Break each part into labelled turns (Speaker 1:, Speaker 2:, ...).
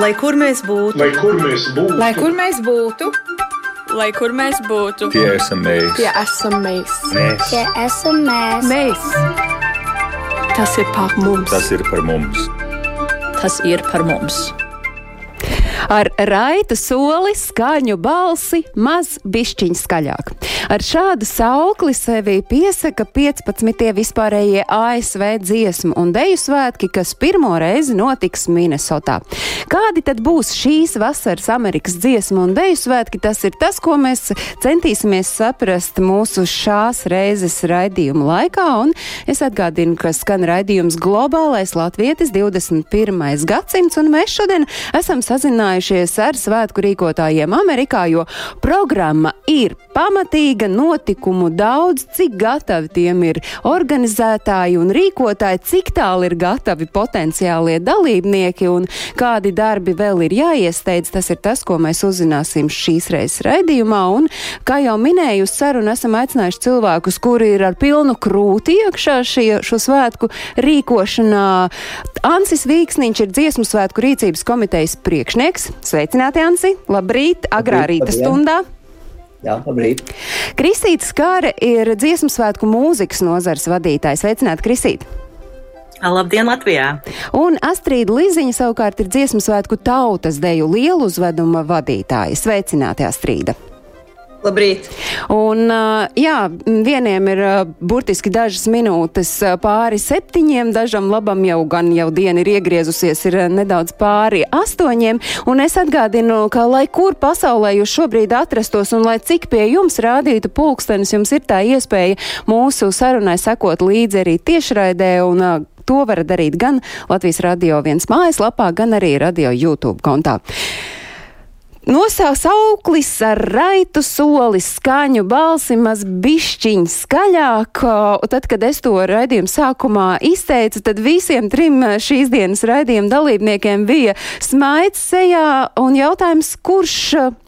Speaker 1: Lai kur mēs būtu,
Speaker 2: Lai kur mēs būtu,
Speaker 3: Lai kur mēs būtu,
Speaker 4: Lai kur mēs būtu,
Speaker 5: Tie esam mēs.
Speaker 3: tie esam mēs.
Speaker 5: mēs.
Speaker 6: Tie esam mēs.
Speaker 3: Mēs,
Speaker 1: tas ir par mums.
Speaker 5: Tas ir par mums.
Speaker 4: tas ir par mums.
Speaker 7: Ar raita soli, skaņu balsi, maz bišķiņu skaļāk. Ar šādu saukli sevi piesaka 15. vispārējie ASV dziesmu un deju svētki, kas pirmo reizi notiks Minnesotā. Kādi tad būs šīs vasaras Amerikas dziesmu un deju svētki? Tas ir tas, ko mēs centīsimies saprast mūsu šās reizes raidījuma laikā, un es atgādinu, ka skan raidījums Globālais Latvietis 21. gadsimts, un mēs šodien esam sazinājušies ar svētku rīkotājiem Amerikā, jo programma ir pamatīga, notikumu daudz, cik gatavi tiem ir organizētāji un rīkotāji, cik tālu ir gatavi potenciālie dalībnieki un kādi darbi vēl ir jāiesteidz. Tas ir tas, ko mēs uzzināsim šīs reizes raidījumā. Un, kā jau minēju, uz sarunu esam aicinājuši cilvēkus, kuri ir ar pilnu krūti iekšā šie, šo svētku rīkošanā. Ansis Vīksniņš ir dziesmu svētku rīcības komitejas priekšnieks. Sveicināti, Ansi! Labrīt, agrā
Speaker 8: Labrīt,
Speaker 7: rīta stundā!
Speaker 8: Jā, labrīt.
Speaker 7: Kristīte Skāre ir dziesmu svētku mūzikas nozares vadītājs. Sveicināti, Kristīte!
Speaker 1: Labdien, Latvijā!
Speaker 7: Un Astrīda Liziņa savukārt ir dziesmu svētku tautas deju lielu uzveduma vadītāja. Sveicināti, Astrīda!
Speaker 1: Labrīt!
Speaker 7: Un, jā, vieniem ir burtiski dažas minūtes pāri septiņiem, dažam labam jau gan jau diena ir iegriezusies, ir nedaudz pāri astoņiem. Un es atgādinu, ka lai kur pasaulē jūs šobrīd atrastos un lai cik pie jums rādītu pulkstenis, jums ir tā iespēja mūsu sarunai sekot līdzi arī tiešraidē. Un, To varat darīt gan Latvijas radio viens mājaslapā, gan arī radio YouTube kontā. Nosauks auklis ar raitu soli, skaņu balsi, maz bišķiņ skaļāk. Tad, kad es to raidījumu sākumā izteicu, tad visiem trim šīs dienas raidījuma dalībniekiem bija smaids sejā un jautājums, kurš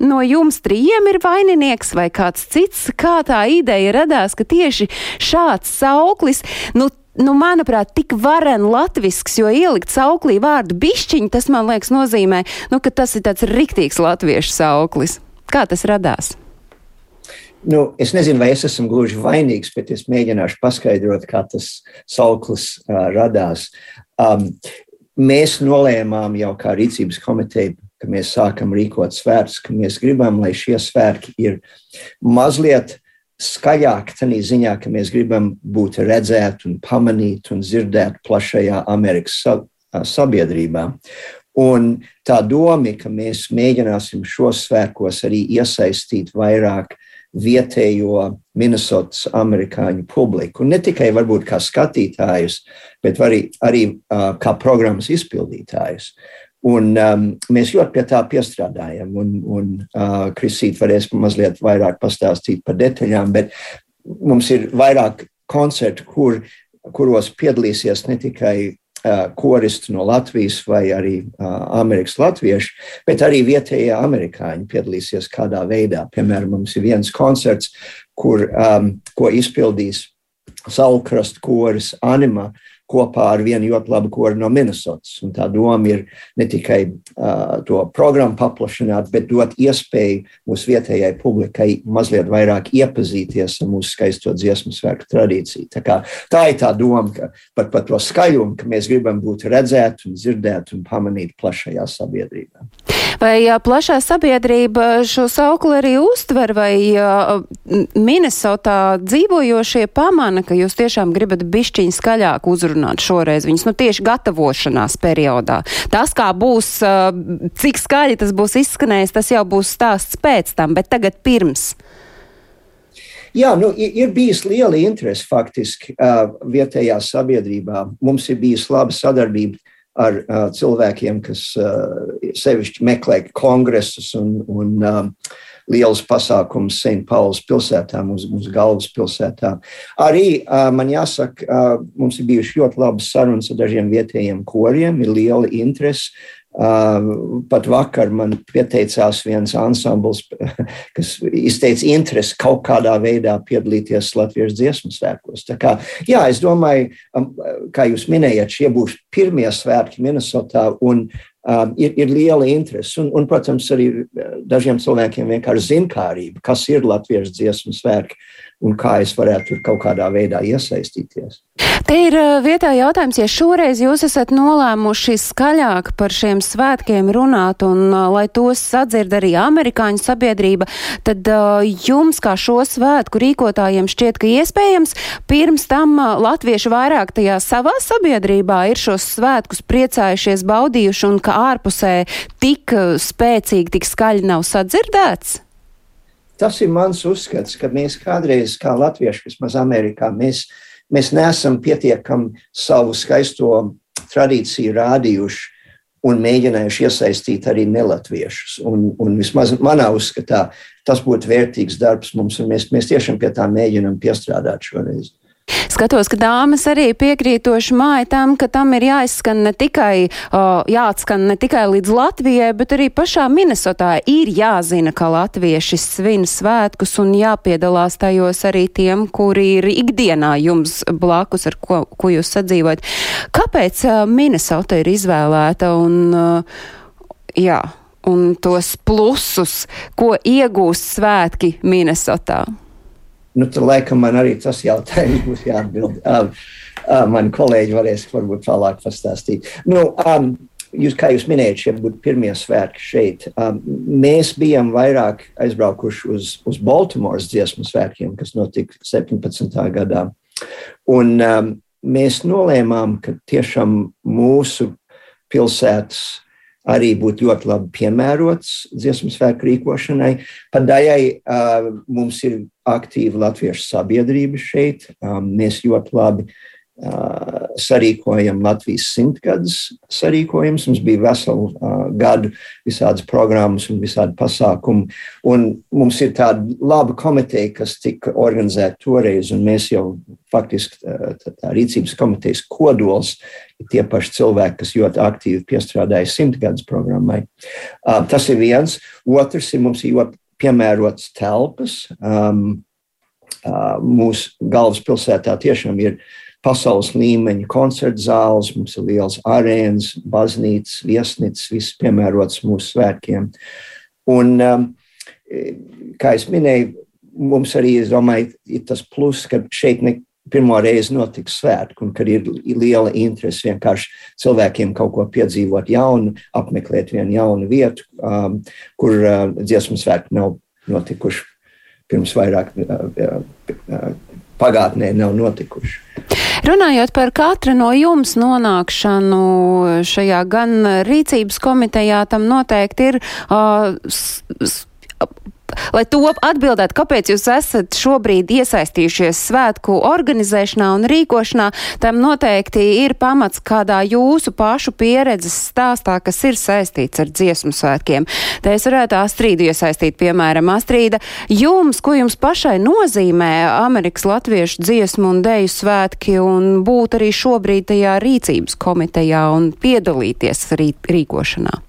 Speaker 7: no jums trījiem ir vaininieks vai kāds cits, kā tā ideja radās, ka tieši šāds sauklis, nu, nu, manuprāt, tik varen latvisks, jo ielikt sauklī vārdu bišķiņi, tas man liekas nozīmē, nu, ka tas ir tāds riktīgs latviešu sauklis. Kā tas radās?
Speaker 8: Nu, es nezinu, vai es esmu gluži vainīgs, bet es mēģināšu paskaidrot, kā tas sauklis uh, radās. Um, mēs nolēmām jau kā rīcības komiteja, ka mēs sākam rīkot svētkus, ka mēs gribam, lai šie svētki ir mazliet skaļāk, tādā ziņā, ka mēs gribam būt redzēti un pamanīti un dzirdēti plašajā Amerikas sa sabiedrībā. Un tā doma, ka mēs mēģināsim šos svētkos arī iesaistīt vairāk vietējo Minnesotas amerikāņu publiku. Ne tikai varbūt kā skatītājus, bet arī, arī uh, kā programmas izpildītājus. Un, um, mēs ļoti pie tā piestrādājam, un, un uh, Kristīte varēs mazliet vairāk pastāstīt par detaļām, bet mums ir vairāk koncertu, kur, kuros piedalīsies ne tikai uh, koristi no Latvijas vai arī uh, Amerikas latvieši, bet arī vietējie amerikāņi piedalīsies kādā veidā. Piemēram, mums ir viens koncerts, kur, um, ko izpildīs Saulkrasta koris Anima kopā ar vienu ļoti labu koru no Minnesotas. Un tā doma ir ne tikai uh, to programmu paplašināt, bet dot iespēju mūsu vietējai publikai mazliet vairāk iepazīties ar mūsu skaisto dziesmu svētku tradīciju. Tā, kā, tā ir tā doma, ka par, par to skaļumu, ka mēs gribam būt redzēti un dzirdēti un pamanīti plašajā sabiedrībā.
Speaker 7: Vai plašā sabiedrība šo saukli arī uztver, vai Minnesotā dzīvojošie pamana, ka jūs tiešām gribat bišķiņu skaļāk uzrunāt šoreiz viņus, nu tieši gatavošanās periodā. Tas, kā būs, cik skaļi tas būs izskanējis, tas jau būs stāsts pēc tam, bet tagad pirms.
Speaker 8: Jā, nu, ir, bijis liela interese faktiski uh, vietējā sabiedrībā. Mums ir bijis laba sadarbība ar uh, cilvēkiem, kas uh, sevišķi meklē kongresus un, un um, liels pasākums St. Pauls pilsētā, mūsu, mūsu galvaspilsētā. Arī man jāsaka, mums ir bijuši ļoti labas sarunas ar dažiem vietējiem koriem, ir liela interese. Uh, pat vakar man pieteicās viens ansambls, kas izteica interesi kaut kādā veidā piedalīties Latvijas dziesmu svētkos. Tā kā, jā, es domāju, kā jūs minējat, šie būs pirmie svētki Minnesotā un um, ir, ir liela interese. Un, un, protams, arī dažiem cilvēkiem vienkārši zinkārība, kas ir Latvijas dziesmu svētki un kā es varētu tur kaut kādā veidā iesaistīties.
Speaker 7: Te ir vietā jautājums, ja šoreiz jūs esat nolēmuši skaļāk par šiem svētkiem runāt un lai tos sadzird arī amerikāņu sabiedrība, tad jums kā šo svētku rīkotājiem šķiet, ka iespējams pirms tam latvieši vairāk tajā savā sabiedrībā ir šos svētkus priecājušies, baudījuši un ka ārpusē tik spēcīgi, tik skaļi nav sadzirdēts?
Speaker 8: Tas ir mans uzskats, ka mēs kādreiz, kā latvieši, vismaz Amerikā, mēs, mēs neesam pietiekami savu skaisto tradīciju rādījuši un mēģinājuši iesaistīt arī nelatviešus. Un, un vismaz manā uzskatā tas būtu vērtīgs darbs mums, un mēs, mēs tiešām pie tā mēģinam piestrādāt šoreiz.
Speaker 7: Skatos, ka dāmas arī piekrītoši māja tam, ka tam ir jāizskan ne tikai, uh, jāatskan ne tikai līdz Latvijai, bet arī pašā Minnesotā ir jāzina, ka latvieši svin svētkus un jāpiedalās tajos arī tiem, kuri ir ikdienā jums blakus, ar ko, ko jūs sadzīvojat. Kāpēc uh, Minnesota ir izvēlēta un, uh, jā, un tos plusus, ko iegūst svētki Minnesotā?
Speaker 8: Nu, tad laikam man arī tas jautājums būs jāatbild. Um, uh, mani kolēģi varēs varbūt tālāk pastāstīt. Nu, um, jūs, kā jūs minējāt, šie būtu pirmie svētki šeit. Um, mēs bijām vairāk aizbraukuši uz, uz Baltimoras dziesmu svētkiem, kas notika 17. gadā. Un um, mēs nolēmām, ka tiešām mūsu pilsētas arī būtu ļoti labi piemērots dziesmu svētku rīkošanai. Pat daļai uh, mums ir aktīva latviešu sabiedrība šeit. Um, mēs ļoti labi uh, sarīkojam Latvijas simtgadus sarīkojumus. Mums bija veselu uh, gadu visādas programmas un visādi pasākumi. Un mums ir tāda laba komiteja, kas tika organizēta toreiz, un mēs jau faktiski tā, tā rīcības komitejas kodols ir tie paši cilvēki, kas ļoti aktīvi piestrādāja simtgadus programmai. Uh, tas ir viens. Otrs ir mums ļoti piemērots telpas. Um, uh, mūsu galvaspilsētā tiešām ir pasaules līmeņa koncerta zāles, mums ir liels arēnas, baznīcas, viesnīcas, viss piemērots mūsu svētkiem. Un, um, kā jau minēju, mums arī domāju, ir tas pluss, ka šeit ne, pirmo reizi notiks svētki, un kad ir liela interese vienkārši cilvēkiem kaut ko piedzīvot jaunu, apmeklēt vienu jaunu vietu, um, kur uh, dziesmu svētki nav notikuši pirms vairāk uh, uh, pagātnē nav notikuši.
Speaker 7: Runājot par katra no jums nonākšanu šajā gan rīcības komitejā, tam noteikti ir uh, Lai to atbildētu, kāpēc jūs esat šobrīd iesaistījušies svētku organizēšanā un rīkošanā, tam noteikti ir pamats kādā jūsu pašu pieredzes stāstā, kas ir saistīts ar dziesmu svētkiem. Te es varētu Astrīdu iesaistīt, piemēram, Astrīda, jums, ko jums pašai nozīmē Amerikas Latviešu dziesmu un deju svētki un būt arī šobrīd tajā rīcības komitejā un piedalīties rī, rīkošanā?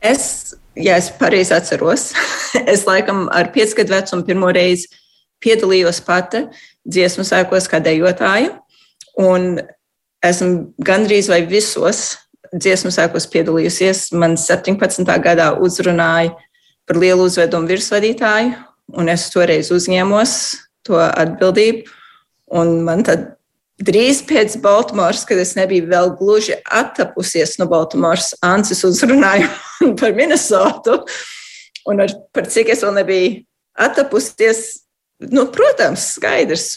Speaker 1: Es ja es pareizi atceros, es laikam ar piecgadu vecumu pirmo reizi piedalījos pati dziesmu sēkos kā dejotāja. Un esmu gandrīz vai visos dziesmu sēkos piedalījusies. Man 17. gadā uzrunāja par lielu uzvedumu virsvadītāju, un es toreiz uzņēmos to atbildību. Un man tad drīz pēc Baltimoras, kad es nebiju vēl gluži attapusies no Baltimoras, Ancis uzrunāja par Minnesotu. Un ar, par cik es vēl nebiju attapusies, nu, protams, skaidrs.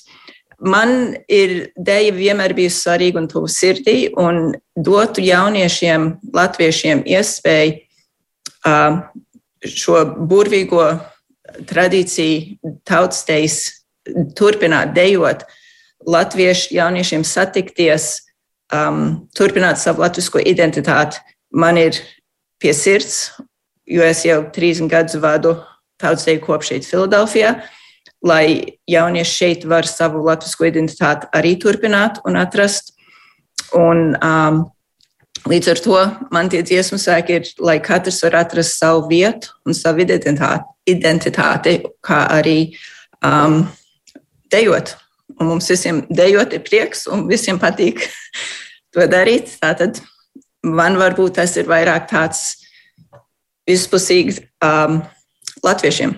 Speaker 1: Man ir dēļa vienmēr bijusi svarīga un tuvu sirdī, un dotu jauniešiem, latviešiem iespēju uh, šo burvīgo tradīciju, tautstejas turpināt dejot, uh, latviešu jauniešiem satikties, um, turpināt savu latviešu identitāti, man ir pie sirds, jo es jau 30 gadus vadu tautsdeju kopšeit Filadelfijā, lai jaunieši šeit var savu latviešu identitāti arī turpināt un atrast. Un, um, Līdz ar to man tie dziesmu sēki ir, lai katrs var atrast savu vietu un savu identitāti, identitāti kā arī um, dejot. Un mums visiem dejot ir prieks, un visiem patīk to darīt. Tātad man varbūt tas ir vairāk tāds vispusīgs um, latviešiem.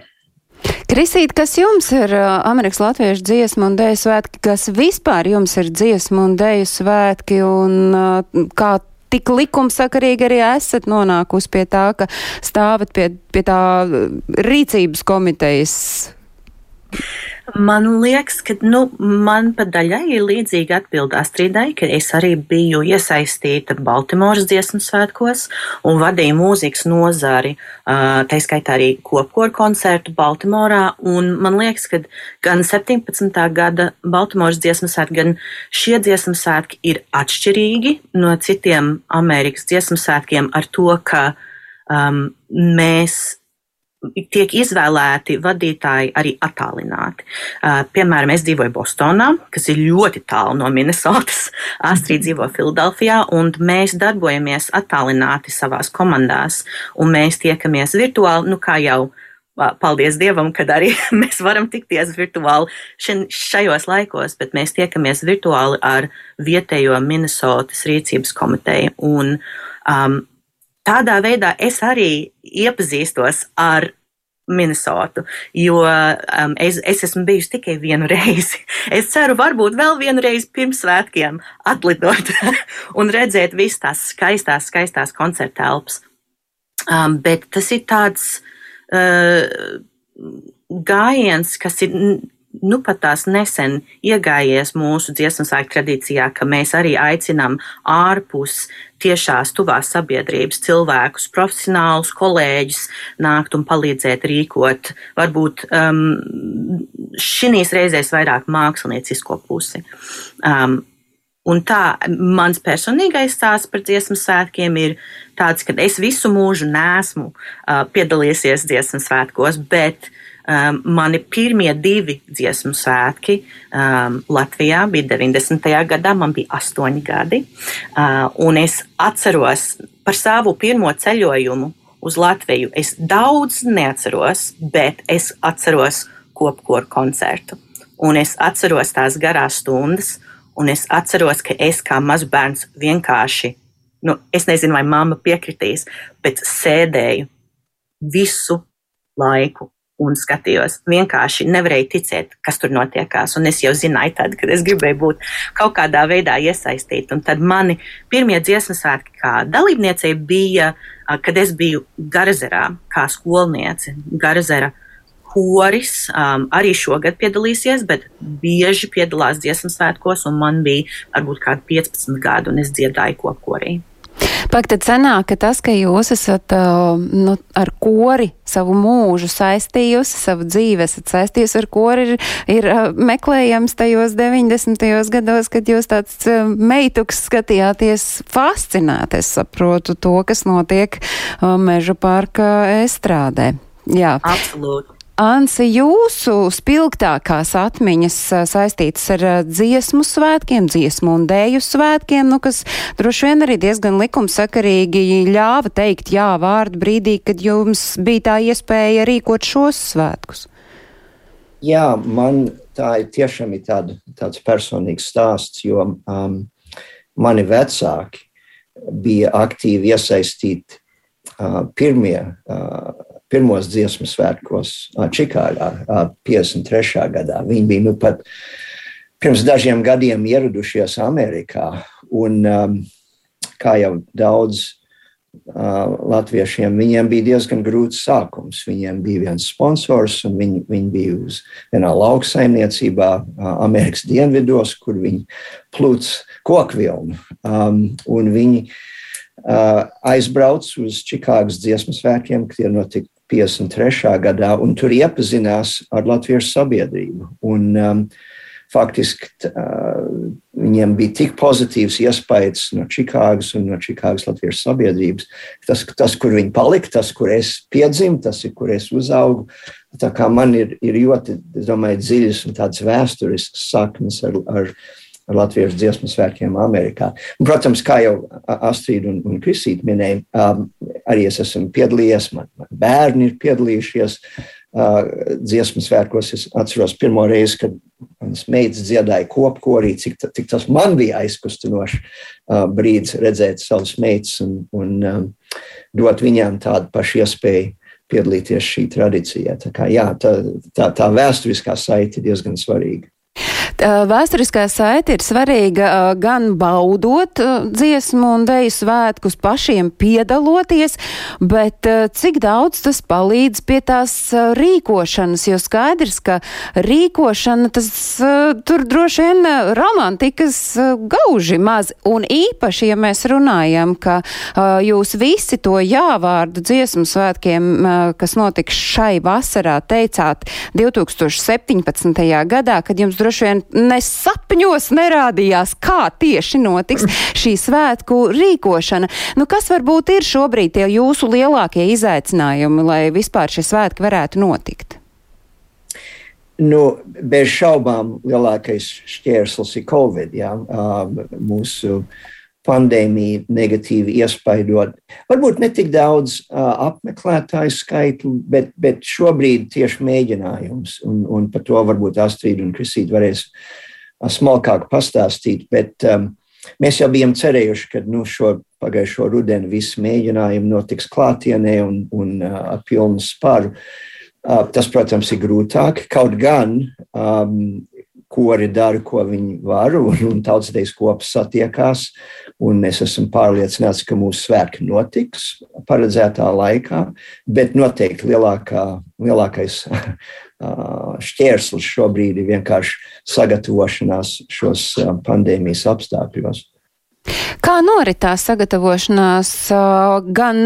Speaker 7: Krisīt, kas jums ir uh, Amerikas Latviešu dziesmu un dēļu svētki, kas vispār jums ir dziesmu un dēļu svētki un uh, kā tik likumsakarīgi arī esat nonākusi pie tā, ka stāvat pie, pie tā rīcības komitejas
Speaker 2: Man liekas, ka nu, man pat daļai ir līdzīga atbilde Astridai, ka es arī biju iesaistīta Baltimoras dziesmu svētkos un vadīju mūzikas nozari, tā skaitā arī kopkoru koncertu Baltimorā. Man liekas, ka gan 17. gada Baltimoras dziesmu svētki, gan šie dziesmu svētki ir atšķirīgi no citiem Amerikas dziesmu svētkiem ar to, ka um, mēs tiek izvēlēti vadītāji arī attālināti. Piemēram, es dzīvoju Bostonā, kas ir ļoti tālu no Minnesotas. Astrid dzīvo Filadelfijā, un mēs darbojamies attālināti savās komandās, un mēs tiekamies virtuāli, nu kā jau. Paldies Dievam, kad arī mēs varam tikties virtuāli šajos laikos, bet mēs tiekamies virtuāli ar vietējo Minnesotas rīcības komiteju. Un, um, tādā veidā es arī iepazīstos ar Minnesotu, jo um, es, es esmu bijusi tikai vienu reizi. Es ceru, varbūt vēl vienu reizi pirms svētkiem atlidot un redzēt visas tās skaistās, skaistās koncerta telpas. Um, bet tas ir tāds uh, gājiens, kas ir nu pat tās nesen iegājies mūsu dziesmu sākuma tradīcijā, ka mēs arī aicinām ārpus tiešās tuvās sabiedrības cilvēkus, profesionālus, kolēģus nākt un palīdzēt rīkot, varbūt um, šīs reizēs vairāk māksliniecisko pusi. Um, Un tā mans personīgais stāsts par dziesmu svētkiem ir tāds, ka es visu mūžu nesmu uh, piedalījies dziesmu svētkos, bet uh, Um, mani pirmie divi dziesmu svētki um, Latvijā bija 90. gadā, man bija astoņi gadi. Uh, un es atceros par savu pirmo ceļojumu uz Latviju. Es daudz neatceros, bet es atceros kopkoru koncertu. Un es atceros tās garās stundas, un es atceros, ka es kā mazs bērns vienkārši, nu, es nezinu, vai mamma piekritīs, bet sēdēju visu laiku un skatījos. Vienkārši nevarēju ticēt, kas tur notiekās. Un es jau zināju, tad, kad es gribēju būt kaut kādā veidā iesaistīta. Un tad mani pirmie dziesmu svētki kā dalībniecei bija, kad es biju Garazerā kā skolniece. Garazera koris um, arī šogad piedalīsies, bet bieži piedalās dziesmu svētkos, un man bija varbūt kādi 15 gadi, un es dziedāju kopkorī.
Speaker 7: Pak tad sanāk, ka tas, ka jūs esat nu, ar kori savu mūžu saistījusi, savu dzīvi esat saistījusi ar kori, ir, ir meklējams tajos 90. gados, kad jūs tāds meituks skatījāties fascinēt, es saprotu to, kas notiek Meža parka estrādē. Jā.
Speaker 2: Absolūti.
Speaker 7: Ansi, jūsu spilgtākās atmiņas saistītas ar dziesmu svētkiem, dziesmu un dēju svētkiem, nu, kas droši vien arī diezgan likumsakarīgi ļāva teikt jā vārdu brīdī, kad jums bija tā iespēja rīkot šos svētkus?
Speaker 8: Jā, man tā ir tiešām ir tāda, tāds personīgs stāsts, jo um, mani vecāki bija aktīvi iesaistīti uh, pirmie. Uh, pirmos dziesmu svētkos Čikāgā 53. gadā. Viņi bija nu pat pirms dažiem gadiem ieradušies Amerikā. Un, um, kā jau daudz uh, latviešiem, viņiem bija diezgan grūts sākums. Viņiem bija viens sponsors, un viņi, viņi bija uz vienā lauksaimniecībā uh, Amerikas dienvidos, kur viņi plūc kokvilnu. Um, viņi uh, aizbrauc uz Čikāgas dziesmu svētkiem, tie notika 53. gadā, un tur iepazinās ar latviešu sabiedrību. Un, um, faktiski uh, viņiem bija tik pozitīvs iespējas no Čikāgas un no Čikāgas latviešu sabiedrības. Tas, tas, kur viņi palika, tas, kur es piedzimu, tas ir, kur es uzaugu. Tā kā man ir, ir ļoti, es domāju, dziļas un tādas vēsturiskas saknes ar, ar ar latviešu dziesmu svētkiem Amerikā. Un, protams, kā jau Astrīda un, un Kristīna minēja, um, arī es esmu piedalījies, man, man bērni ir piedalījušies uh, dziesmu svētkos. Es atceros pirmo reizi, kad manas meitas dziedāja kopkorī, cik, cik tas man bija aizkustinošs uh, brīdis redzēt savus meitas un, un um, dot viņām tādu pašu iespēju piedalīties šī tradīcijā. Tā, kā, jā, tā, tā, tā vēsturiskā saite ir diezgan svarīga.
Speaker 7: Vēsturiskā saite ir svarīga gan baudot dziesmu un deju svētkus, pašiem piedaloties, bet cik daudz tas palīdz pie tās rīkošanas, jo skaidrs, ka rīkošana tas tur droši vien romantikas gauži maz, un īpaši, ja mēs runājam, ka jūs visi to jāvārdu dziesmu svētkiem, kas notiks šai vasarā, teicāt 2017. gadā, kad jums droši vien ne sapņos nerādījās, kā tieši notiks šī svētku rīkošana. Nu, kas varbūt ir šobrīd tie jūsu lielākie izaicinājumi, lai vispār šie svētki varētu notikt?
Speaker 8: Nu, bez šaubām lielākais šķērslis ir Covid. Jā. Mūsu pandēmija negatīvi iespaidot. Varbūt ne tik daudz uh, apmeklētāju skaitu, bet, bet šobrīd tieši mēģinājums. Un, un par to varbūt Astrid un Kristīte varēs uh, smalkāk pastāstīt. Bet um, mēs jau bijām cerējuši, ka nu, šo pagājušo rudeni visi mēģinājumi notiks klātienē un, un uh, ar pilnu sparu. Uh, tas, protams, ir grūtāk. Kaut gan um, kori dara, ko viņi var, un, un tautsdejas kopas satiekās. Es esmu pārliecināts, ka mūsu svētki notiks paredzētā laikā, bet noteikti lielākā, lielākais šķērslis šobrīd ir vienkārši sagatavošanās šos pandēmijas apstākļos.
Speaker 7: Kā noritās sagatavošanās gan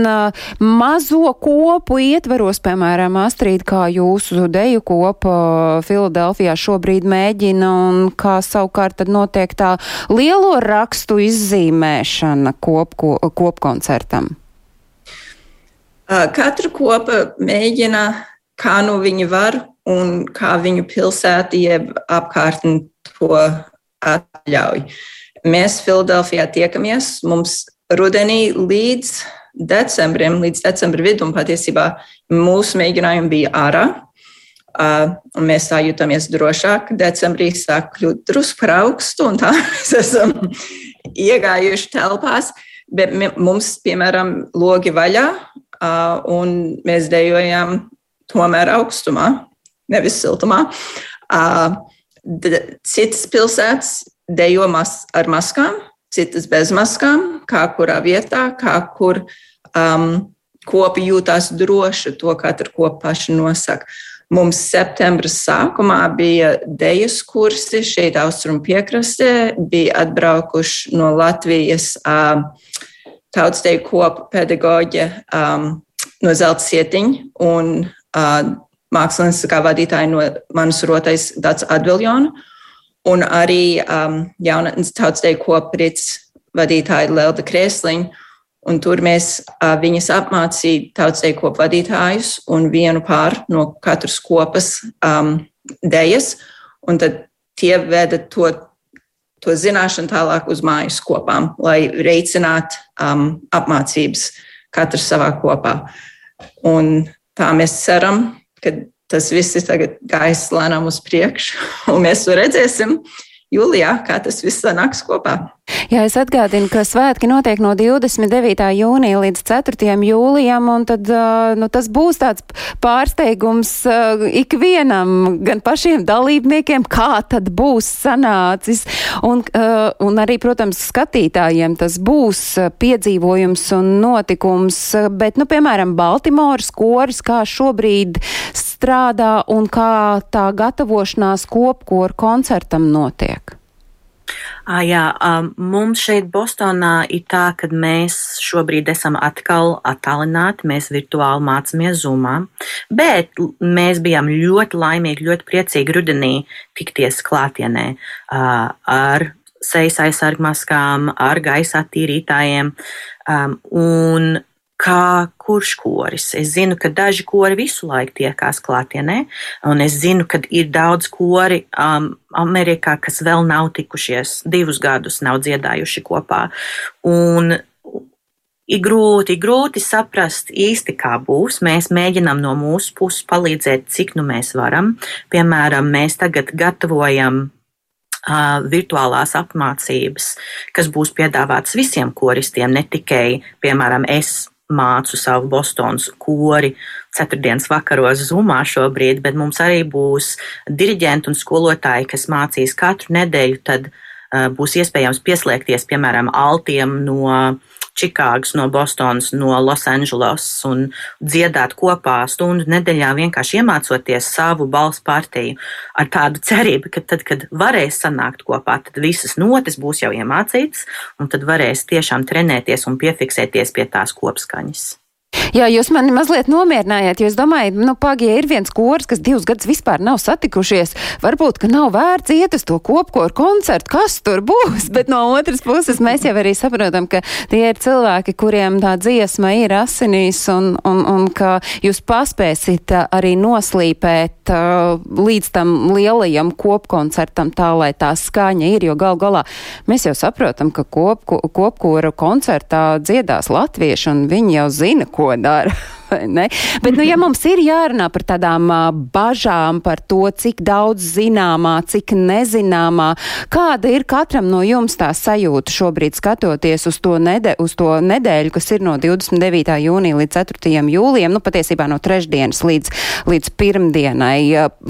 Speaker 7: mazo kopu ietveros, piemēram, Astrīd, kā jūsu deju kopa Filadelfijā šobrīd mēģina, un kā savukārt tad notiek tā lielo rakstu izzīmēšana kop, kopkoncertam?
Speaker 1: Katra kopa mēģina, kā nu viņi var un kā viņu pilsēta jeb apkārtni to atļauj. Uh, Mēs Filadelfijā tiekamies. Mums rudenī līdz decembrim, līdz decembra vidum patiesībā mūsu mēģinājumi bija ārā. Uh, mēs tā jutāmies drošāk. Decembrī sāk kļūt drusku par augstu, un tā mēs esam iegājuši telpās. Bet mums, piemēram, logi vaļā, uh, un mēs dejojam tomēr augstumā, nevis siltumā. Uh, citas pilsētas dejo mas, ar maskām, citas bez maskām, kā kurā vietā, kā kur um, kopi jūtās droši, to katru kopu paši nosaka. Mums septembra sākumā bija dejas kursi šeit, austrumu piekrastē, bija atbraukuši no Latvijas um, tautsteju kopu pedagoģe um, no Zelta sietiņa un uh, mākslinieks vadītāji no manas rotais Dats Adviljona un arī um, jaunatnes tautsdeju koprits vadītāja Lelda Krēsliņa. Un tur mēs uh, viņas apmācījām tautsdeju kopu vadītājus un vienu pāru no katras kopas um, dejas. Un tad tie veda to, to zināšanu tālāk uz mājas kopām, lai veicinātu um, apmācības katrs savā kopā. Un tā mēs ceram, ka tas viss ir tagad gājis lēnām uz priekšu, un mēs to redzēsim jūlijā, kā tas viss sanāks kopā.
Speaker 7: Jā, es atgādinu, ka svētki notiek no 29. jūnija līdz 4. jūlijam, un tad, nu, tas būs tāds pārsteigums ikvienam, gan pašiem dalībniekiem, kā tad būs sanācis, un, un arī, protams, skatītājiem tas būs piedzīvojums un notikums, bet, nu, piemēram, Baltimoras koris, kā šobrīd strādā un kā tā gatavošanās kopkoru koncertam notiek?
Speaker 2: À, jā, mums šeit Bostonā ir tā, ka mēs šobrīd esam atkal attālināti, mēs virtuāli mācāmies Zoomā, bet mēs bijām ļoti laimīgi, ļoti priecīgi rudenī tikties klātienē ar sejas aizsargmaskām, ar gaisa attīrītājiem. Un kā kurš koris. Es zinu, ka daži kori visu laiku tiekās klātienē, un es zinu, ka ir daudz kori um, Amerikā, kas vēl nav tikušies, divus gadus nav dziedājuši kopā. Un ir grūti, grūti saprast īsti, kā būs. Mēs mēģinām no mūsu puses palīdzēt, cik nu mēs varam. Piemēram, mēs tagad gatavojam Uh, virtuālās apmācības, kas būs piedāvātas visiem koristiem, ne tikai, piemēram, es mācu savu Bostonas kori ceturtdienas vakaros Zumā šobrīd, bet mums arī būs diriģenti un skolotāji, kas mācīs katru nedēļu, tad uh, būs iespējams pieslēgties, piemēram, altiem no Čikāgas, no Bostonas, no Losandželos un dziedāt kopā stundu nedēļā, vienkārši iemācoties savu balss partiju ar tādu cerību, ka tad, kad varēs sanākt kopā, tad visas notis būs jau iemācītas un tad varēs tiešām trenēties un piefiksēties pie tās kopskaņas.
Speaker 7: Jā, jūs mani mazliet nomierinājāt, jo es domāju, nu, Pagija ir viens kurs, kas divus gadus vispār nav satikušies. Varbūt, ka nav vērts iet uz to kopkoru koncertu, kas tur būs, bet no otras puses mēs jau arī saprotam, ka tie ir cilvēki, kuriem tā dziesma ir asinīs un, un, un ka jūs paspēsit uh, arī noslīpēt uh, līdz tam lielajam kopkoncertam tā, lai tā skaņa ir, jo gal galā mēs jau saprotam, ka kopku, kopkora koncertā dziedās latvieši un viņi jau zina, ko dara. Bet, nu, ja mums ir jārunā par tādām uh, bažām, par to, cik daudz zināmā, cik nezināmā, kāda ir katram no jums tā sajūta šobrīd skatoties uz to, nede, uz to nedēļu, kas ir no 29. jūnija līdz 4. jūlijam, nu, patiesībā no trešdienas līdz, līdz pirmdienai.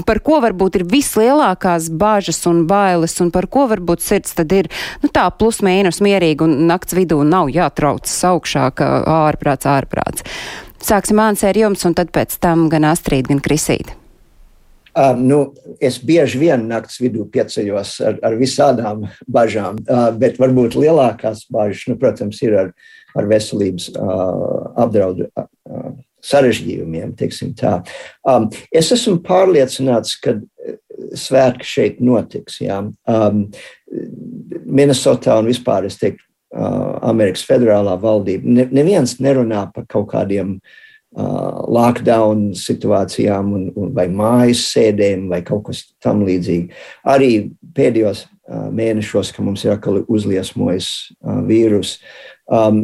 Speaker 7: Par ko varbūt ir vislielākās bažas un bailes, un par ko varbūt sirds tad ir, nu, tā plus mīnus mierīgi un nakts vidū nav jātraucas augšā, ka ārprāts, ārprāts. Sāksim Māns ar jums, un tad pēc tam gan Astrīd, gan Krisīd.
Speaker 8: Uh, nu, es bieži vien naktas vidū pieceļos ar, ar visādām bažām, uh, bet varbūt lielākās bažas, nu, protams, ir ar, ar veselības uh, apdraudu uh, sarežģījumiem. Um, es esmu pārliecināts, ka svētki šeit notiks. Jā. Um, Minnesotā un vispār es teiktu, Amerikas federālā valdība. Ne, neviens nerunā par kaut kādiem uh, lockdown situācijām un, un vai mājas sēdēm vai kaut kas tam līdzīgi. Arī pēdējos uh, mēnešos, kad mums ir atkal uzliesmojis uh, vīrus, um,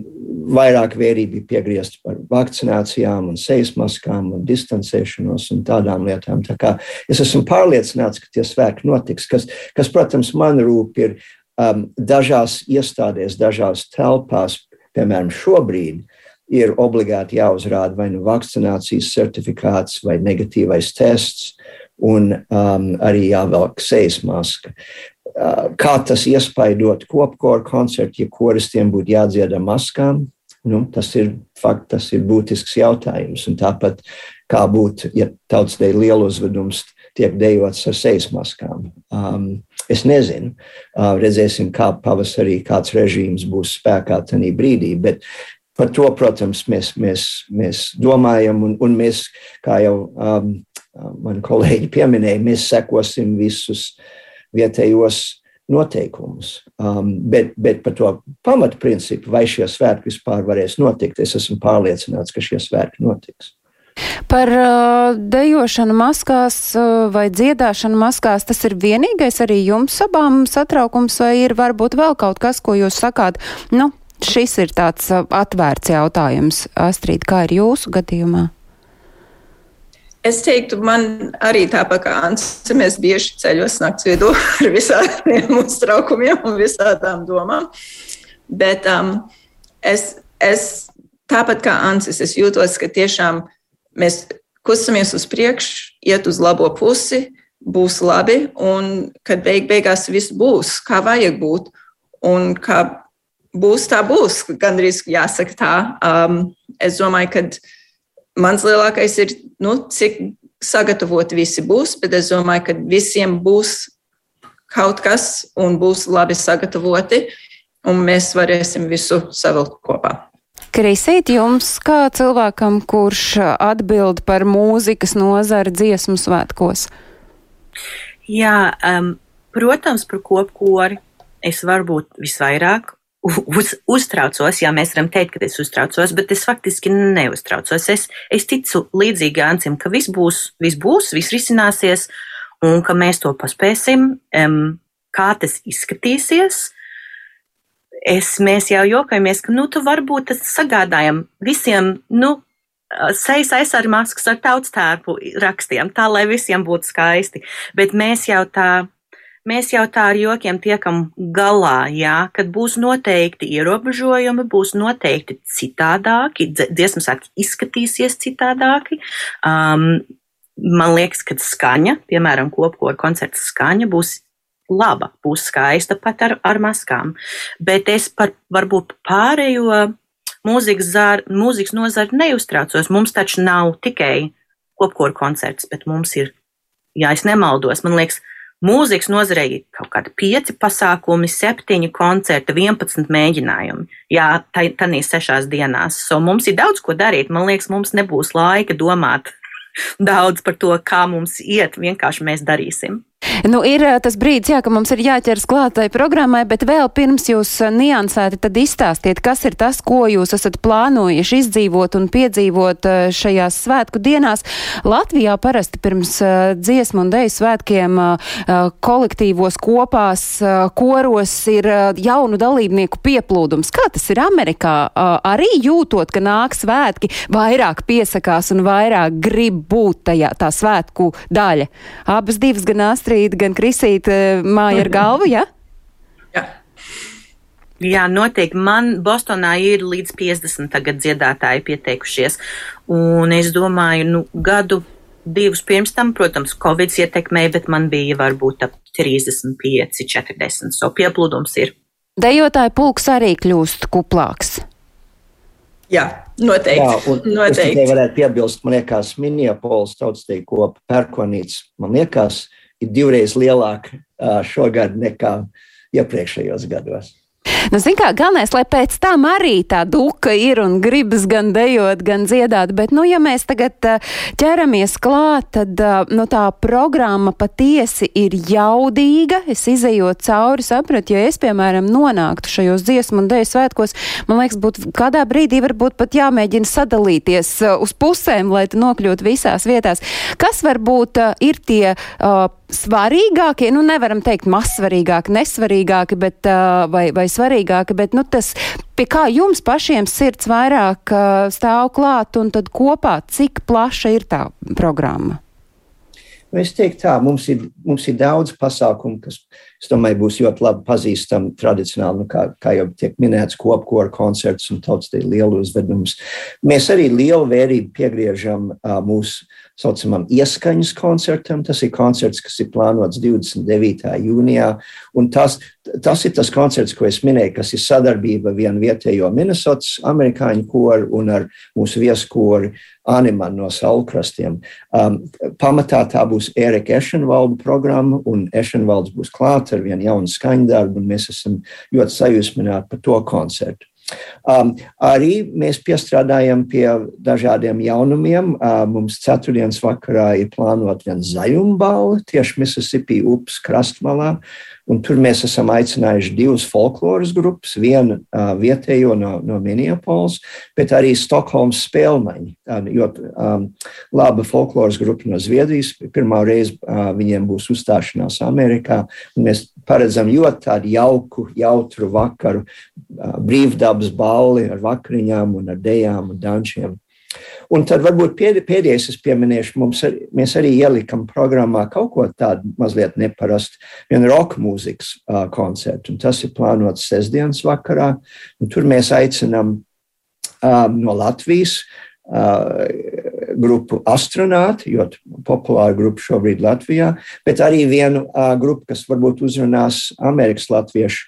Speaker 8: vairāk vērība bija piegriezt par vakcinācijām un sejas maskām un distancēšanos un tādām lietām. Tā kā es esmu pārliecināts, ka tie svētki notiks, kas, kas protams, man rūp ir um, dažās iestādēs, dažās telpās, piemēram, šobrīd ir obligāti jāuzrāda vai nu vakcinācijas certifikāts vai negatīvais tests, un um, arī jāvelk sejas maska. Uh, kā tas iespaidot kopkoru koncertu, ja koristiem būtu jādzied ar maskām? Nu, tas, ir, fakt, tas ir būtisks jautājums. Un tāpat kā būtu, ja tautas dēļ lielu uzvedums tiek dejots ar sejas maskām. Um, Es nezinu, uh, redzēsim, kā pavasarī kāds režīms būs spēkā tajā brīdī. Bet par to, protams, mēs, mēs, mēs domājam, un, un mēs, kā jau um, mani kolēģi pieminēja, mēs sekosim visus vietējos noteikumus. Um, bet, bet par to pamatprincipu, vai šie svētki vispār varēs notikt, es esmu pārliecināts, ka šie svētki notiks.
Speaker 7: Par uh, dejošanu maskās uh, vai dziedāšanu maskās tas ir vienīgais arī jums abām satraukums, vai ir varbūt vēl kaut kas, ko jūs sakāt? Nu, šis ir tāds uh, atvērts jautājums. Astrid, kā ir jūsu gadījumā?
Speaker 1: Es teiktu, man arī tāpat kā Anse, mēs bieži ceļos naktas vidū ar visādiem uztraukumiem un visādām domām. Bet um, es, es tāpat kā Ansis, es jūtos, ka tiešām mēs kustamies uz priekšu, iet uz labo pusi, būs labi, un kad beig beigās viss būs, kā vajag būt, un kā būs, tā būs, gandrīz jāsaka tā. Um, es domāju, ka mans lielākais ir, nu, cik sagatavoti visi būs, bet es domāju, ka visiem būs kaut kas un būs labi sagatavoti, un mēs varēsim visu savilkt kopā.
Speaker 7: Krisīt, jums kā cilvēkam, kurš atbild par mūzikas nozari dziesmu svētkos?
Speaker 2: Jā, um, protams, par kopkori es varu būt visvairāk uz, uztraucos, jā, mēs varam teikt, ka es uztraucos, bet es faktiski neuztraucos. Es, es ticu līdzīgi Ancim, ka viss būs, viss būs, viss risināsies, un ka mēs to paspēsim, um, kā tas izskatīsies. Es, mēs jau jokamies, ka, nu, tu varbūt tas sagādājam visiem, nu, sejas aizsardzības maskas ar tautstērpu rakstiem, tā lai visiem būtu skaisti. Bet mēs jau tā mēs jau tā ar jokiem tiekam galā, jā, kad būs noteikti ierobežojumi, būs noteikti citādāki, dziesmu sāki izskatīsies citādāki. Um, man liekas, ka skaņa, piemēram, kopkoru koncerta skaņa būs laba, būs skaista pat ar, ar maskām. Bet es par varbūt pārējo mūzikas, zār, mūzikas nozari neuztraucos. Mums taču nav tikai kopkoru koncerts, bet mums ir, ja es nemaldos, man liekas, Mūzikas nozarei ir kaut kādi pieci pasākumi, septiņi koncerti, 11 mēģinājumi. Jā, tādīs sešās dienās. So mums ir daudz ko darīt. Man liekas, mums nebūs laika domāt daudz par to, kā mums iet. Vienkārši mēs darīsim.
Speaker 7: Nu, ir eh, tas brīdis, jā, ka mums ir jāķers klātai programmai, bet vēl pirms jūs eh, niansēti tad izstāstiet, kas ir tas, ko jūs esat plānojuši izdzīvot un piedzīvot eh, šajās svētku dienās. Latvijā parasti pirms dziesmu un deju svētkiem kolektīvos kopās, koros ir jaunu dalībnieku pieplūdums. Kā tas ir Amerikā? Arī jūtot, ka nāk svētki, vairāk piesakās un vairāk grib būt tajā tā svētku daļa. Abas divas gan Astrid Astrid, gan Krisīt eh, māja ar galvu, ja?
Speaker 2: Jā. Jā, noteikti. Man Bostonā ir līdz 50 tagad dziedātāji pieteikušies. Un es domāju, nu, gadu divus pirms tam, protams, Covid ietekmēja, bet man bija varbūt ap 35, 40. So pieplūdums ir.
Speaker 7: Dejotāju pulks arī kļūst kuplāks.
Speaker 1: Jā, noteikti. Jā, noteikti. Es
Speaker 8: tikai varētu piebilst, man liekas, Minneapolis tautstīja kopa pērkonīts. Man liekas, ir divreiz lielāka šogad nekā iepriekšējos gados.
Speaker 7: Nu, zin kā, galvenais, lai pēc tam arī tā duka ir un gribas gan dejot, gan dziedāt, bet, nu, ja mēs tagad ķeramies klāt, tad, nu, tā programma patiesi ir jaudīga. Es izējot cauri sapratu, ja es, piemēram, nonāktu šajos dziesmu un deju svētkos, man liekas, būtu kādā brīdī varbūt pat jāmēģina sadalīties uz pusēm, lai tu nokļūtu visās vietās. Kas varbūt ir tie uh, svarīgākie, nu nevaram teikt mazsvarīgāki, nesvarīgāki, bet, vai, vai svarīgāki, bet nu, tas, pie kā jums pašiem sirds vairāk stāv klāt un tad kopā, cik plaša ir tā programma?
Speaker 8: Nu, es teiktu, tā mums ir, mums ir daudz pasākumu, kas, es domāju, būs ļoti labi pazīstami tradicionāli, nu, kā, kā jau tiek minēts, kopkora koncerts un tautas lielu uzvedumus. Mēs arī lielu vērību piegriežam uh, mūsu saucamam ieskaņas koncertam. Tas ir koncerts, kas ir plānots 29. jūnijā. Tas, tas ir tas koncerts, ko es minēju, kas ir sadarbība vienu vietējo Minnesotas amerikāņu koru un ar mūsu vieskoru Animanu no Saulkrastiem. Um, pamatā tā būs Erika Ešenvalda programma, un Ešenvalds būs klāts ar vienu jaunu skaņdarbu, un mēs esam ļoti sajūsmināti par to koncertu. Um, arī mēs piestrādājam pie dažādiem jaunumiem. Uh, mums ceturtdienas vakarā ir plānota viena zaļumbalva tieši Mississippi upes krastmalā. Un tur mēs esam aicinājuši divas folkloras grupas, vienu uh, vietējo no, no Minneapolis, bet arī Stokholmas spēlmaņi. Jo um, laba folkloras grupa no Zviedrijas, pirmā reize uh, viņiem būs uzstāšanās Amerikā. Mēs paredzam ļoti tādu jauku, jautru vakaru, uh, brīvdabas balli ar vakariņām un ar dejām un dančiem. Un tad varbūt pēdējais es pieminēšu, mums ar, mēs arī ielikam programmā kaut ko tādu mazliet neparastu, vienu roka mūzikas uh, koncertu. Un tas ir plānots sestdienas vakarā. Tur mēs aicinām uh, no Latvijas uh, grupu astronauti, ļoti populāra grupa šobrīd Latvijā, bet arī vienu uh, grupu, kas varbūt uzrunās Amerikas latviešu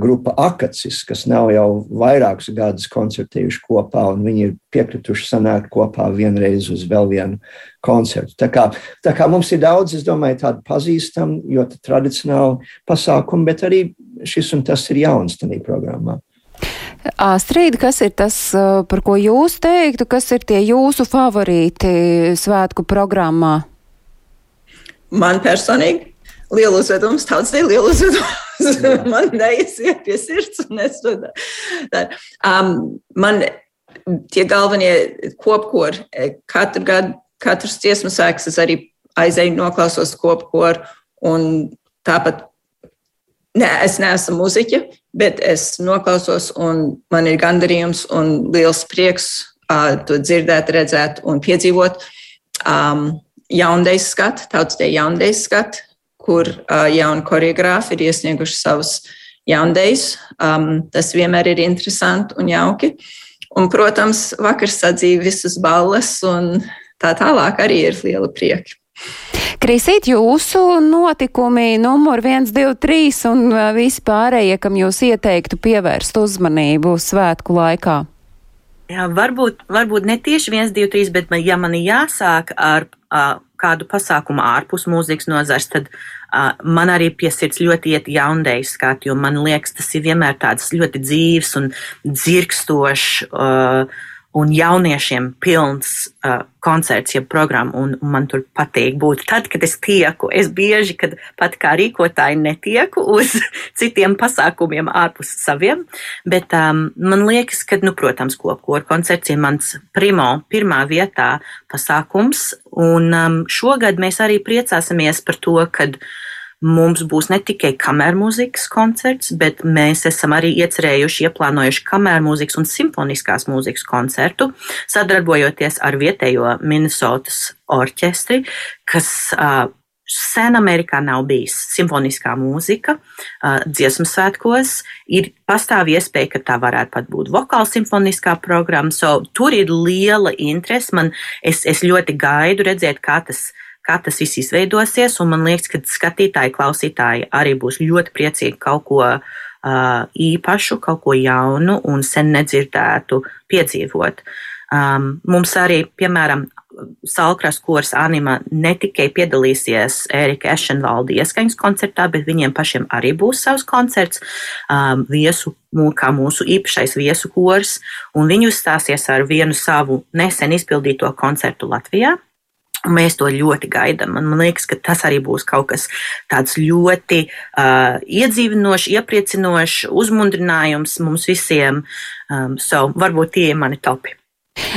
Speaker 8: grupa Akacis, kas nav jau vairākus gadus koncertējuši kopā, un viņi ir piekrituši sanākt kopā vienreiz uz vēl vienu koncertu. Tā kā, tā kā mums ir daudz, es domāju, tādu pazīstamu, ļoti tradicionālu pasākumu, bet arī šis un tas ir jauns tajā programmā.
Speaker 7: Astrid, kas ir tas, par ko jūs teiktu, kas ir tie jūsu favorīti svētku programmā?
Speaker 1: Man personīgi lielu uzvedumu, tautas dēļ lielu uzvedumu. man neiesiet pie sirds, un es to daru. Um, man tie galvenie kopkori, katru gadu, katrs dziesmu sēks, es arī aizēju noklausos kopkoru, un tāpat ne, es neesmu muziķa, bet es noklausos, un man ir gandarījums un liels prieks uh, to dzirdēt, redzēt un piedzīvot. Um, jaundeis skatu, tautsdēļ jaundeis skatu, kur uh, jauni koreogrāfi ir iesnieguši savus jaundeis. Um, tas vienmēr ir interesanti un jauki. Un, protams, vakar sadzīve visas balles un tā tālāk arī ir liela prieka.
Speaker 7: Krisīt, jūsu notikumi numur 1, 2, 3 un visi pārējie, kam jūs ieteiktu pievērst uzmanību svētku laikā?
Speaker 2: Jā, varbūt, varbūt ne tieši 1, 2, 3, bet man, ja man jāsāk ar uh, kādu pasākumu ārpus mūzikas nozars, tad man arī piesirds ļoti iet jaundējas skatu, jo man liekas, tas ir vienmēr tāds ļoti dzīves un dzirkstošs. Un jauniešiem pilns uh, koncerts, jeb programma, un, un man tur patīk būt. Tad, kad es tieku, es bieži, kad pat kā rīkotāji netieku uz citiem pasākumiem ārpus saviem, bet um, man liekas, ka, nu, protams, kopkora koncerts ir mans primo, pirmā vietā pasākums, un um, šogad mēs arī priecāsimies par to, uh, Mums būs ne tikai kamermūzikas koncerts, bet mēs esam arī iecerējuši, ieplānojuši kamermūzikas un simfoniskās mūzikas koncertu, sadarbojoties ar vietējo Minnesotas orķestri, kas uh, sen Amerikā nav bijis simfoniskā mūzika, uh, dziesmu svētkos. Ir pastāv iespēja, ka tā varētu pat būt vokāla simfoniskā programma. So, tur ir liela interese. Man, es, es ļoti gaidu redzēt, kā tas kā tas viss izveidosies, un man liekas, ka skatītāji, klausītāji arī būs ļoti priecīgi kaut ko uh, īpašu, kaut ko jaunu un sen nedzirdētu piedzīvot. Um, mums arī, piemēram, Salkras kurs Anima ne tikai piedalīsies Ērika Ešenvalda ieskaņas koncertā, bet viņiem pašiem arī būs savs koncerts, um, viesu, kā mūsu īpašais viesu kurs, un viņi uzstāsies ar vienu savu nesen izpildīto koncertu Latvijā. Mēs to ļoti gaidām. Man, liekas, ka tas arī būs kaut kas tāds ļoti uh, iedzīvinošs, iepriecinošs, uzmundrinājums mums visiem. Um, so, varbūt tie ir mani topi.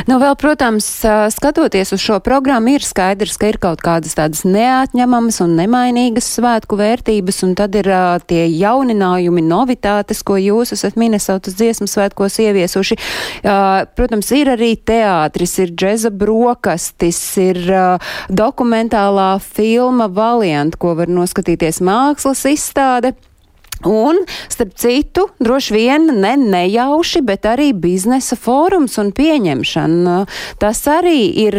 Speaker 7: Nu, vēl, protams, skatoties uz šo programmu, ir skaidrs, ka ir kaut kādas tādas neatņemamas un nemainīgas svētku vērtības, un tad ir uh, tie jauninājumi, novitātes, ko jūs esat Minnesotas dziesmu svētkos ieviesuši. Uh, protams, ir arī teātris, ir džeza brokastis, ir uh, dokumentālā filma Valiant, ko var noskatīties mākslas izstāde. Un, starp citu, droši vien ne nejauši, bet arī biznesa fórums un pieņemšana. Tas arī ir,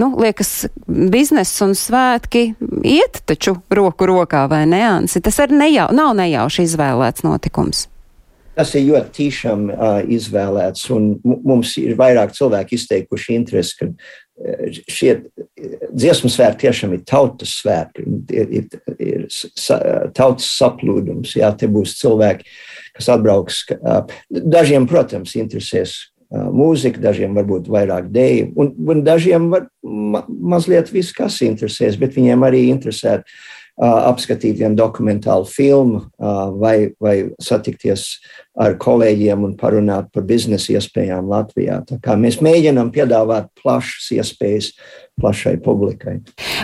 Speaker 7: nu, liekas, bizness un svētki iet taču roku rokā, vai ne, Ansi? Tas arī nejau, nav nejauši izvēlēts notikums.
Speaker 8: Tas ir ļoti tīšām uh, izvēlēts, un mums ir vairāk cilvēki izteikuši interesi, ka šie dziesmu svētki tiešām ir tautas svētki, ir, ir, ir tautas saplūdums. Jā, te būs cilvēki, kas atbrauks. Dažiem, protams, interesēs mūzika, dažiem varbūt vairāk dēļu, un, un dažiem var ma mazliet viss, kas interesēs, bet viņiem arī interesē apskatīt vienu dokumentālu filmu vai, vai satikties ar kolēģiem un parunāt par biznesa iespējām Latvijā. Mēs mēģinām piedāvāt plašas iespējas plašai publikai.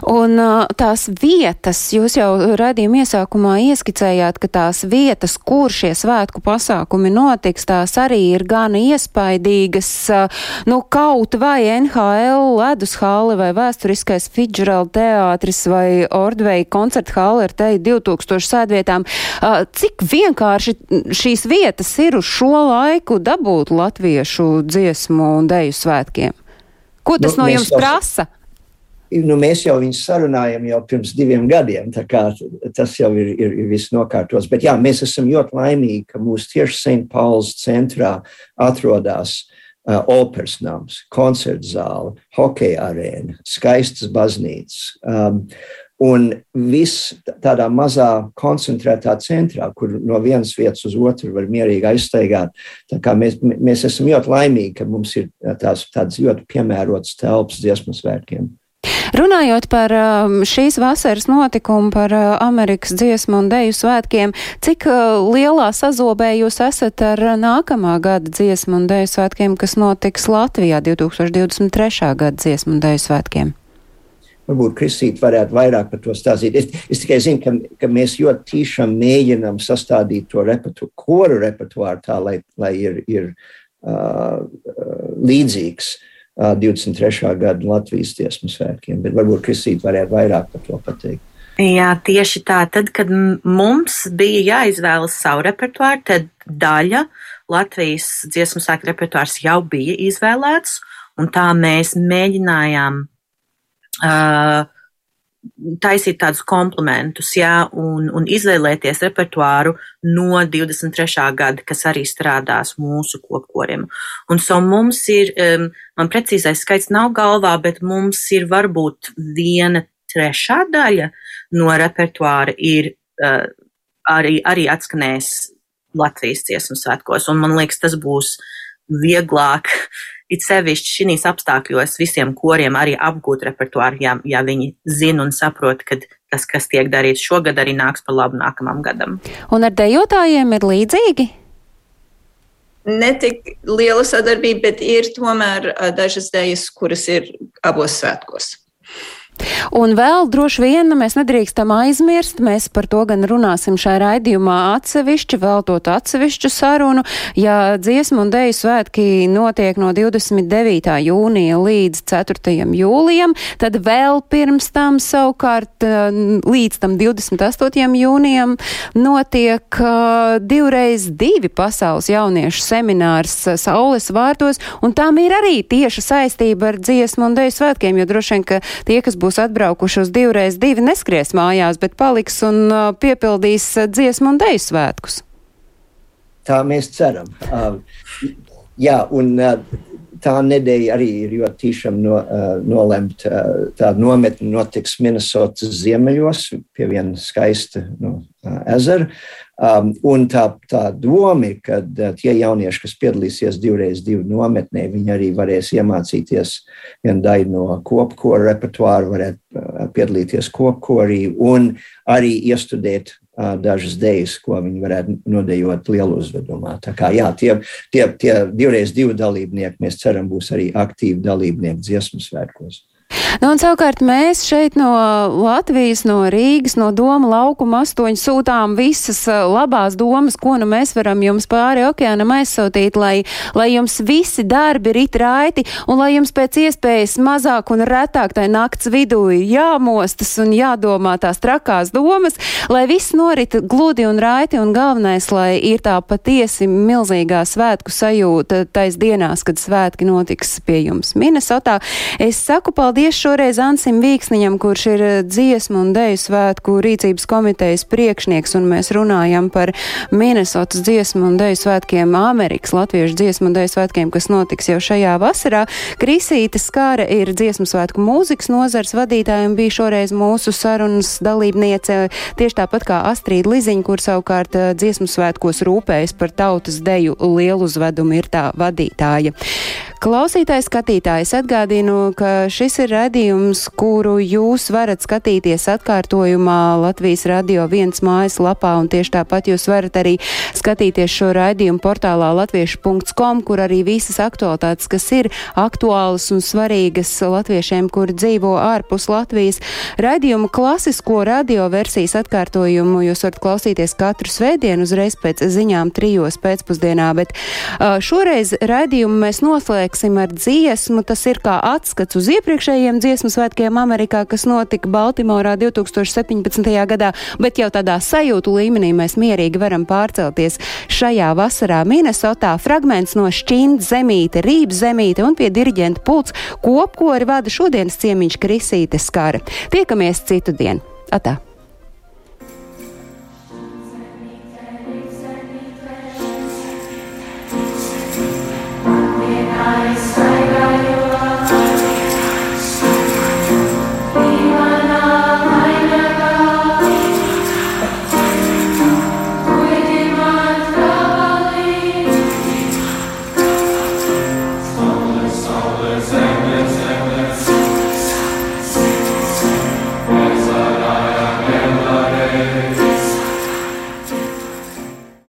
Speaker 7: Un tās vietas, jūs jau redzījuma iesākumā ieskicējāt, ka tās vietas, kur šie svētku pasākumi notiks, tās arī ir gan iespaidīgas, nu, kaut vai NHL ledus hāle vai vēsturiskais Fidžerald teātris vai Ordvei koncerta hāle ar te 2000 sēdvietām. Cik vienkārši šīs vietas tas ir uz šo laiku dabūt latviešu dziesmu un deju svētkiem? Ko tas nu, no jums jau, prasa?
Speaker 8: Nu, mēs jau viņus sarunājam jau pirms diviem gadiem, tā kā tas jau ir, ir, ir viss nokārtos. Bet jā, mēs esam ļoti laimīgi, ka mūsu tieši St. Pauls centrā atrodas uh, operas nams, koncerts zāle, hokeja arēna, skaistas baznīcas. Um, Un viss tādā mazā koncentrētā centrā, kur no vienas vietas uz otru var mierīgi aizstaigāt. Mēs, mēs esam ļoti laimīgi, ka mums ir tās, tādas ļoti piemērotas telpas dziesmu svētkiem.
Speaker 7: Runājot par um, šīs vasaras notikumu, par uh, Amerikas dziesmu un deju svētkiem, cik uh, lielā sazobē jūs esat ar nākamā gada dziesmu un deju svētkiem, kas notiks Latvijā 2023. gada dziesmu un deju svētkiem?
Speaker 8: Varbūt Kristīte varētu vairāk par to stāstīt. Es, es tikai zinu, ka, ka mēs ļoti tiešām mēģinām sastādīt to repertu, koru repertuāru tā, lai, lai ir, ir uh, līdzīgs. Uh, 23. gada Latvijas dziesmu svētkiem, bet varbūt Kristīte varētu vairāk par to pateikt.
Speaker 2: Jā, tieši tā. Tad, kad mums bija jāizvēlas savu repertuāru, tad daļa Latvijas dziesmu svētku repertuārs jau bija izvēlēts, un tā mēs mēģinājām taisīt tādus komplementus, jā, un, un izvēlēties repertuāru no 23. gada, kas arī strādās mūsu kopkoriem. Un so mums ir, um, man precīzais skaits nav galvā, bet mums ir varbūt viena trešā daļa no repertuāra ir uh, arī, arī atskanējis Latvijas dziesmu svētkos, un man liekas, tas būs vieglāk it sevišķi šīs apstākļos visiem koriem arī apgūt repertuāru, ja, ja viņi zina un saprot, ka tas, kas tiek darīts šogad, arī nāks par labu nākamam gadam.
Speaker 7: Un ar dejotājiem ir līdzīgi?
Speaker 1: Ne tik liela sadarbība, bet ir tomēr dažas dejas, kuras ir abos svētkos.
Speaker 7: Un vēl droši vien mēs nedrīkstam aizmirst, mēs par to gan runāsim šajā raidījumā atsevišķi, veltot atsevišķu sarunu. Ja dziesmu un deju svētki notiek no 29. jūnija līdz 4. jūlijam, tad vēl pirms tam savukārt eh, līdz tam 28. jūnijam notiek uh, divreiz divi pasaules jauniešu seminārs Saules vārtos, un tam ir arī tieša saistība ar dziesmu un deju svētkiem, jo droši vien, ka tie, kas būs atbraukuši uz divreiz divi, neskries mājās, bet paliks un piepildīs dziesmu un deju svētkus.
Speaker 8: Tā mēs ceram. Uh, jā, un uh, tā nedēļa arī ir ļoti tīšām no, uh, nolemta. Uh, tā nometne notiks Minnesotas ziemeļos pie viena skaista no, ezera. Um, un tā, tā doma ka tie jaunieši, kas piedalīsies divreiz divu nometnē, viņi arī varēs iemācīties vienu daļu no kopkora repertuāra, varētu piedalīties kopkorī un arī iestudēt uh, dažas dejas, ko viņi varētu nodejot lielu uzvedumā. Tā kā jā, tie, tie, tie divreiz divu dalībnieki, mēs ceram, būs arī aktīvi dalībnieki dziesmu svētkos.
Speaker 7: Nu, un savukārt mēs šeit no Latvijas, no Rīgas, no Doma laukuma astoņi sūtām visas uh, labās domas, ko nu mēs varam jums pāri okeānam aizsūtīt, lai, lai jums visi darbi rit raiti un lai jums pēc iespējas mazāk un retāk tai nakts vidū jāmostas un jādomā tās trakās domas, lai viss norit gludi un raiti un galvenais, lai ir tā patiesi milzīgā svētku sajūta tais dienās, kad svētki notiks pie jums Minnesotā. Es saku paldies! Šoreiz Ansim Vīksniņam, kurš ir eh, dziesmu un deju svētku rīcības komitejas priekšnieks, un mēs runājam par Minnesotas dziesmu un deju svētkiem, Amerikas latviešu dziesmu un deju svētkiem, kas notiks jau šajā vasarā. Krisīte Skāra ir dziesmu svētku mūzikas nozars vadītāja un bija šoreiz mūsu sarunas dalībniece, tieši tāpat kā Astrīda Liziņa, kur savukārt eh, dziesmu svētkos rūpējas par tautas deju lielu uzvedumu ir tā vadītāja. Klausītājs skatītājs atgādinu, ka šis ir radījums, kuru jūs varat skatīties atkārtojumā Latvijas radio viens mājas lapā, un tieši tāpat jūs varat arī skatīties šo raidījumu portālā latviešu.com, kur arī visas aktualitātes, kas ir aktuālas un svarīgas latviešiem, kuri dzīvo ārpus Latvijas. Raidījumu klasisko radio versijas atkārtojumu jūs varat klausīties katru svētdienu uzreiz pēc ziņām trijos pēcpusdienā, bet šoreiz raidījumu mēs noslēgsim ar dziesmu. Tas ir kā atskats uz iepriekšējiem dziesmu svētkiem Amerikā, kas notika Baltimorā 2017. gadā, bet jau tādā sajūtu līmenī mēs mierīgi varam pārcelties šajā vasarā Minnesotā. Fragments no šķīna zemīte, rības zemīte un pie diriģenta pults kopkori vada šodienas ciemiņš Krisīte Skara. Tiekamies citu dienu. Atā!